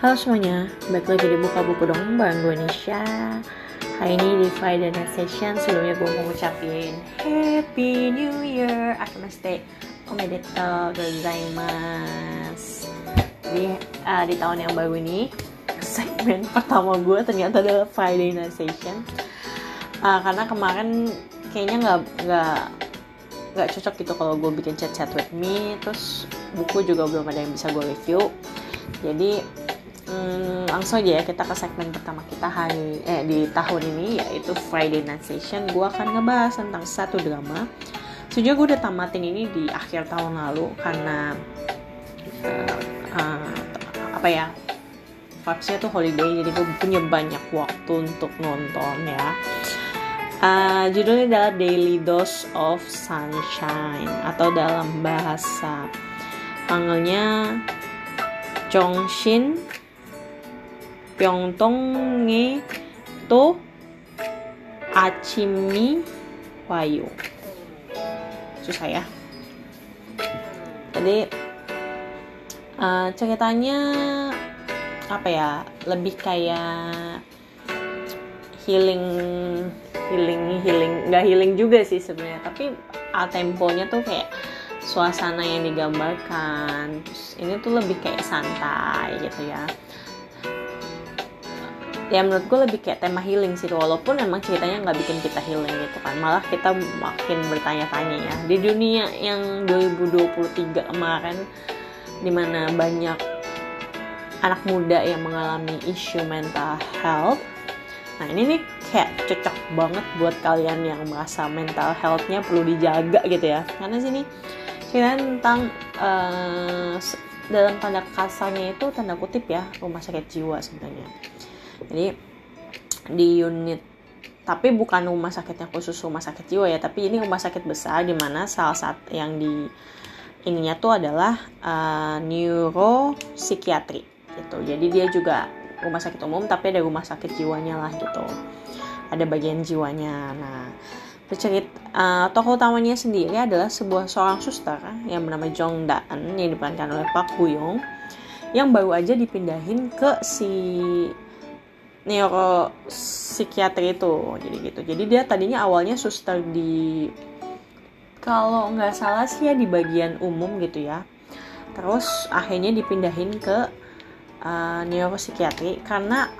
Halo semuanya, balik lagi di Buka Buku Dong gue Nisha. Hari ini di Friday Night Session sebelumnya gue mau ngucapin Happy New Year. Akameste Omedetou gozaimasu Di, uh, di tahun yang baru ini segmen pertama gue ternyata adalah Friday Night Session. Uh, Karena kemarin kayaknya nggak nggak nggak cocok gitu kalau gue bikin chat chat with me. Terus buku juga belum ada yang bisa gue review. Jadi Hmm, langsung aja ya kita ke segmen pertama kita hari eh di tahun ini yaitu Friday Night Session. Gue akan ngebahas tentang satu drama. Sejujurnya gue udah tamatin ini di akhir tahun lalu karena uh, uh, apa ya vibesnya tuh holiday jadi gue punya banyak waktu untuk nonton ya. Uh, judulnya adalah Daily Dose of Sunshine atau dalam bahasa panggilnya Jongshin 병동에 또 아침이 와요. susah ya. Jadi uh, ceritanya apa ya? Lebih kayak healing, healing, healing, nggak healing juga sih sebenarnya. Tapi uh, temponya tuh kayak suasana yang digambarkan. Terus ini tuh lebih kayak santai gitu ya ya menurut gue lebih kayak tema healing sih walaupun emang ceritanya nggak bikin kita healing gitu kan malah kita makin bertanya-tanya ya. Di dunia yang 2023 kemarin di mana banyak anak muda yang mengalami isu mental health. Nah ini nih kayak cocok banget buat kalian yang merasa mental healthnya perlu dijaga gitu ya. Karena sini cerita tentang uh, dalam tanda kasarnya itu tanda kutip ya rumah sakit jiwa sebenarnya jadi di unit tapi bukan rumah sakitnya khusus rumah sakit jiwa ya tapi ini rumah sakit besar di mana salah satu yang di ininya tuh adalah uh, neuropsikiatri gitu. Jadi dia juga rumah sakit umum tapi ada rumah sakit jiwanya lah gitu. Ada bagian jiwanya. Nah bercerita uh, tokoh utamanya sendiri adalah sebuah seorang suster yang bernama Jong Daan yang diperankan oleh Park Buyong yang baru aja dipindahin ke si neuropsikiatri itu jadi gitu. Jadi dia tadinya awalnya suster di kalau nggak salah sih ya di bagian umum gitu ya. Terus akhirnya dipindahin ke uh, neuropsikiatri karena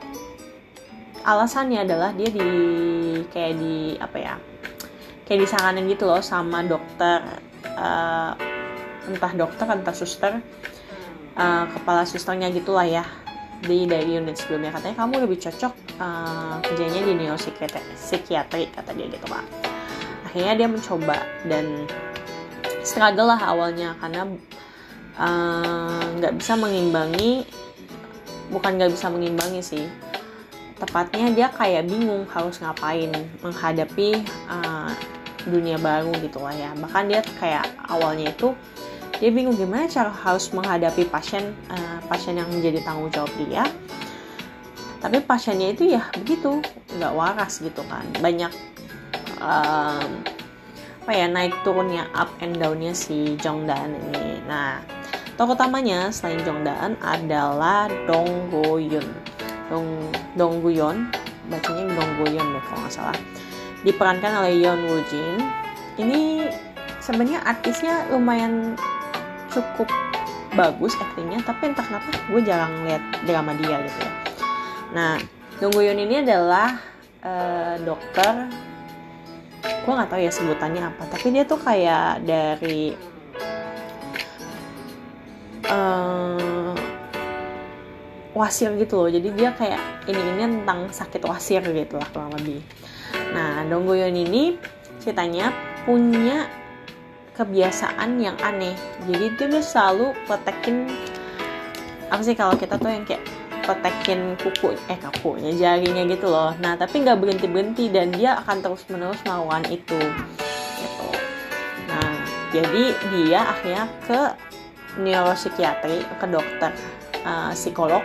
alasannya adalah dia di kayak di apa ya kayak disaranin gitu loh sama dokter uh, entah dokter entah suster uh, kepala susternya gitulah ya di dari unit sebelumnya. Katanya kamu lebih cocok uh, kerjanya di neuropsikiatri kata dia gitu pak. Akhirnya dia mencoba dan struggle lah awalnya karena eh, nggak uh, bisa mengimbangi bukan nggak bisa mengimbangi sih. Tepatnya dia kayak bingung harus ngapain menghadapi uh, dunia baru gitu lah ya. Bahkan dia kayak awalnya itu dia bingung gimana cara harus menghadapi pasien uh, pasien yang menjadi tanggung jawab dia. Tapi pasiennya itu ya begitu nggak waras gitu kan. Banyak um, apa ya naik turunnya up and downnya si Jongdan ini. Nah tokoh utamanya selain Jongdan adalah Dong Goyun Dong Dong Guyon bacanya Dong Goyun deh kalau nggak salah. Diperankan oleh Yeon Woo Jin. Ini sebenarnya artisnya lumayan cukup bagus aktingnya tapi entah kenapa gue jarang lihat drama dia gitu ya. Nah Donggoyon ini adalah uh, dokter gue nggak tahu ya sebutannya apa tapi dia tuh kayak dari uh, wasir gitu loh. Jadi dia kayak ini ini tentang sakit wasir gitu lah kurang lebih. Nah Donggoyon ini ceritanya punya kebiasaan yang aneh. Jadi dia tuh selalu petekin apa sih kalau kita tuh yang kayak petekin kuku eh kukunya jarinya gitu loh. Nah tapi nggak berhenti berhenti dan dia akan terus menerus melawan itu gitu. Nah jadi dia akhirnya ke neuropsikiatri ke dokter uh, psikolog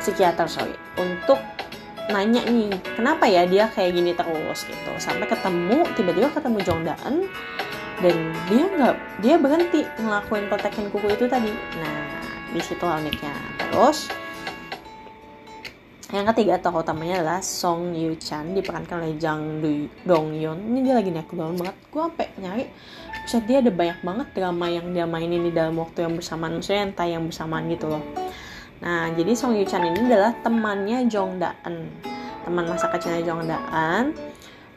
psikiater sorry untuk nanya nih kenapa ya dia kayak gini terus? gitu. Sampai ketemu tiba-tiba ketemu Jongdaan dan dia nggak dia berhenti ngelakuin protection kuku itu tadi. Nah di situ uniknya. Terus yang ketiga tokoh utamanya adalah Song Yu Chan diperankan oleh Jang Dong Yun. Ini dia lagi naik daun banget. Gue sampai nyari Buset dia ada banyak banget drama yang dia mainin di dalam waktu yang bersamaan. Maksudnya yang tayang bersamaan gitu loh. Nah jadi Song Yu Chan ini adalah temannya Jong Daan. Teman masa kecilnya Jong Daan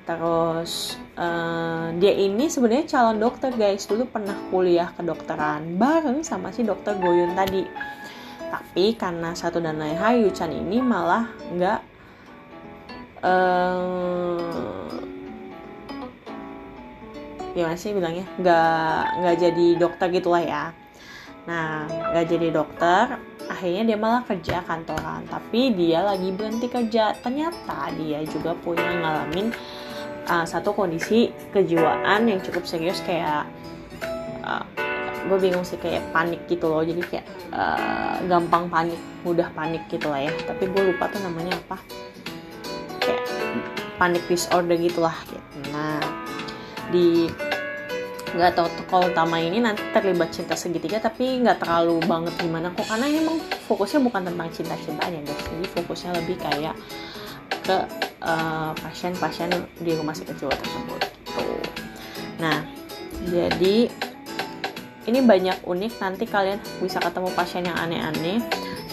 terus uh, dia ini sebenarnya calon dokter guys. Dulu pernah kuliah kedokteran bareng sama si dokter Goyun tadi. Tapi karena satu dan lain hal Yu Chan ini malah nggak uh, gimana sih bilangnya? Nggak nggak jadi dokter gitulah ya. Nah nggak jadi dokter akhirnya dia malah kerja kantoran. Tapi dia lagi berhenti kerja. Ternyata dia juga punya ngalamin uh, satu kondisi kejiwaan yang cukup serius kayak uh, gue bingung sih kayak panik gitu loh. Jadi kayak uh, gampang panik mudah panik gitu lah ya. Tapi gue lupa tuh namanya apa. Kayak panik disorder gitulah gitu nah di nggak tahu kalau utama ini nanti terlibat cinta segitiga tapi nggak terlalu banget gimana kok. Karena ini emang fokusnya bukan tentang cinta-cintanya guys. Jadi fokusnya lebih kayak ke pasien pasien-pasien di rumah sakit jiwa tersebut gitu. nah jadi ini banyak unik nanti kalian bisa ketemu pasien yang aneh-aneh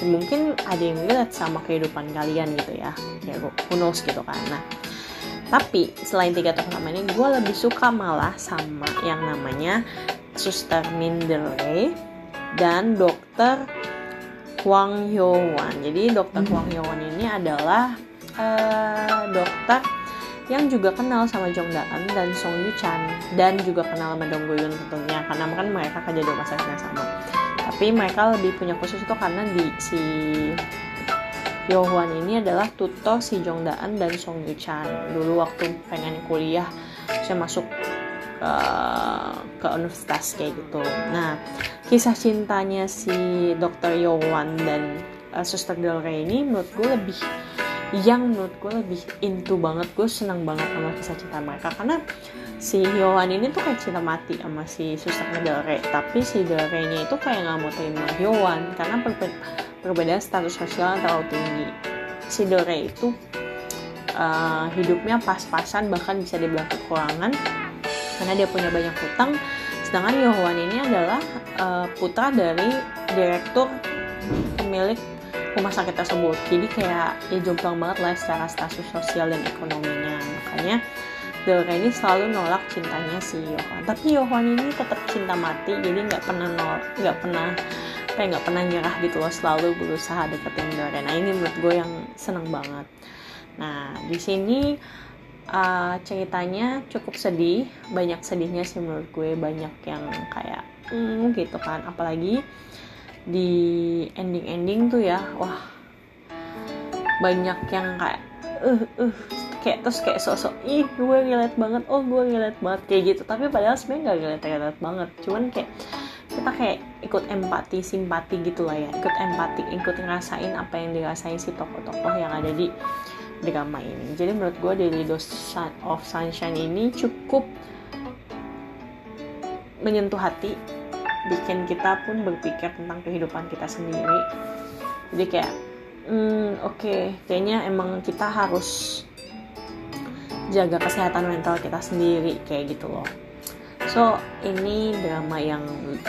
mungkin ada yang relate sama kehidupan kalian gitu ya ya who knows gitu kan nah tapi selain tiga tokoh utama ini gue lebih suka malah sama yang namanya Suster Mindere dan Dokter Huang Hyowan. Jadi Dokter. Huang Hyowan ini adalah uh, dokter yang juga kenal sama Jong Daan dan Song Yu Chan dan juga kenal sama Dong Goyun tentunya karena kan mereka kerja di rumah sakit yang sama. Tapi mereka lebih punya khusus itu karena di si Yohwan ini adalah tutor si Jong Daan dan Song Yu Chan dulu waktu pengen kuliah saya masuk ke, ke universitas kayak gitu nah kisah cintanya si Dr. Yohwan dan uh, Suster Del ini menurut gue lebih yang menurut gue lebih into banget gue senang banget sama kisah cinta mereka karena si Yohan ini tuh kayak cinta mati sama si Suster Del Rey tapi si Del Rey nya itu kayak nggak mau terima Yohan karena perbedaan status sosial yang terlalu tinggi. Si Dore itu uh, hidupnya pas-pasan bahkan bisa dibilang kekurangan karena dia punya banyak hutang. Sedangkan Yohwan ini adalah uh, putra dari direktur pemilik rumah sakit tersebut. Jadi kayak ya jomplang banget lah secara status sosial dan ekonominya. Makanya Dore ini selalu nolak cintanya si Yohan. Tapi Yohan ini tetap cinta mati, jadi nggak pernah nol, nggak pernah kayak nggak pernah nyerah gitu loh selalu berusaha deketin Dora nah ini menurut gue yang seneng banget nah di sini uh, ceritanya cukup sedih banyak sedihnya sih menurut gue banyak yang kayak hmm, gitu kan apalagi di ending-ending tuh ya wah banyak yang kayak uh uh kayak terus kayak sosok ih gue relate banget oh gue relate banget kayak gitu. Tapi padahal sebenarnya nggak relate relate banget. Cuman kayak kita kayak ikut empati simpati gitu lah ya. Ikut empati ikut ngerasain apa yang dirasain si tokoh-tokoh yang ada di drama ini. Jadi menurut gue Daily Dose of Sunshine ini cukup menyentuh hati bikin kita pun berpikir tentang kehidupan kita sendiri. Jadi kayak hmm, oke okay, kayaknya emang kita harus jaga kesehatan mental kita sendiri kayak gitu loh. So ini drama yang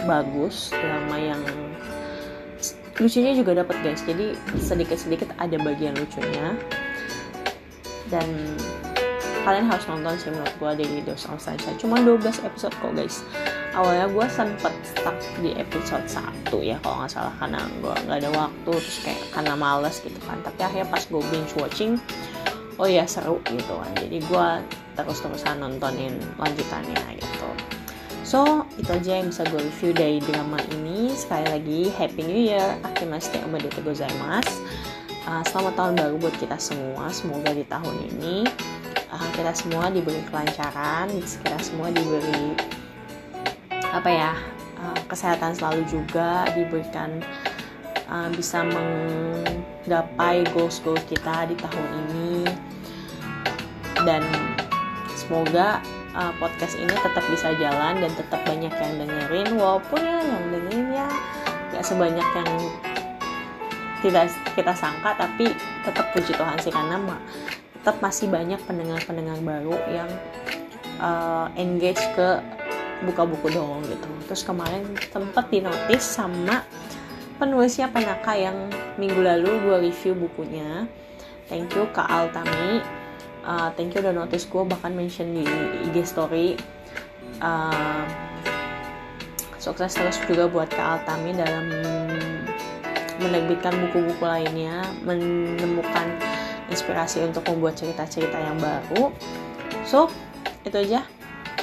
bagus drama yang lucunya juga dapat guys. Jadi sedikit-sedikit ada bagian lucunya. Dan kalian harus nonton sih menurut gue Daily Dose of Sunshine cuma 12 episode kok guys awalnya gue sempet stuck di episode 1 ya kalau nggak salah karena gue nggak ada waktu terus kayak karena males gitu kan tapi akhirnya pas gue binge watching oh ya seru gitu kan jadi gue terus-terusan nontonin lanjutannya gitu So, itu aja yang bisa gue review dari drama ini. Sekali lagi, Happy New Year. Akimashite omedetou gozaimasu. Uh, selamat tahun baru buat kita semua. Semoga di tahun ini uh, kita semua diberi kelancaran, kita semua diberi apa ya uh, kesehatan selalu juga, diberikan uh, bisa menggapai goals-goals kita di tahun ini. Dan semoga uh, podcast ini tetap bisa jalan dan tetap banyak yang dengerin walaupun ya yang dengerin ya ya sebanyak yang tidak kita sangka tapi tetap puji Tuhan sih karena tetap masih banyak pendengar-pendengar baru yang uh, engage ke buka buku dong gitu terus kemarin sempat dinotis sama penulisnya Penaka yang minggu lalu gue review bukunya thank you Kak Altami uh, thank you udah notice gue bahkan mention di IG story uh, sukses terus juga buat Kak Altami dalam menerbitkan buku-buku lainnya menemukan inspirasi untuk membuat cerita-cerita yang baru. So, itu aja.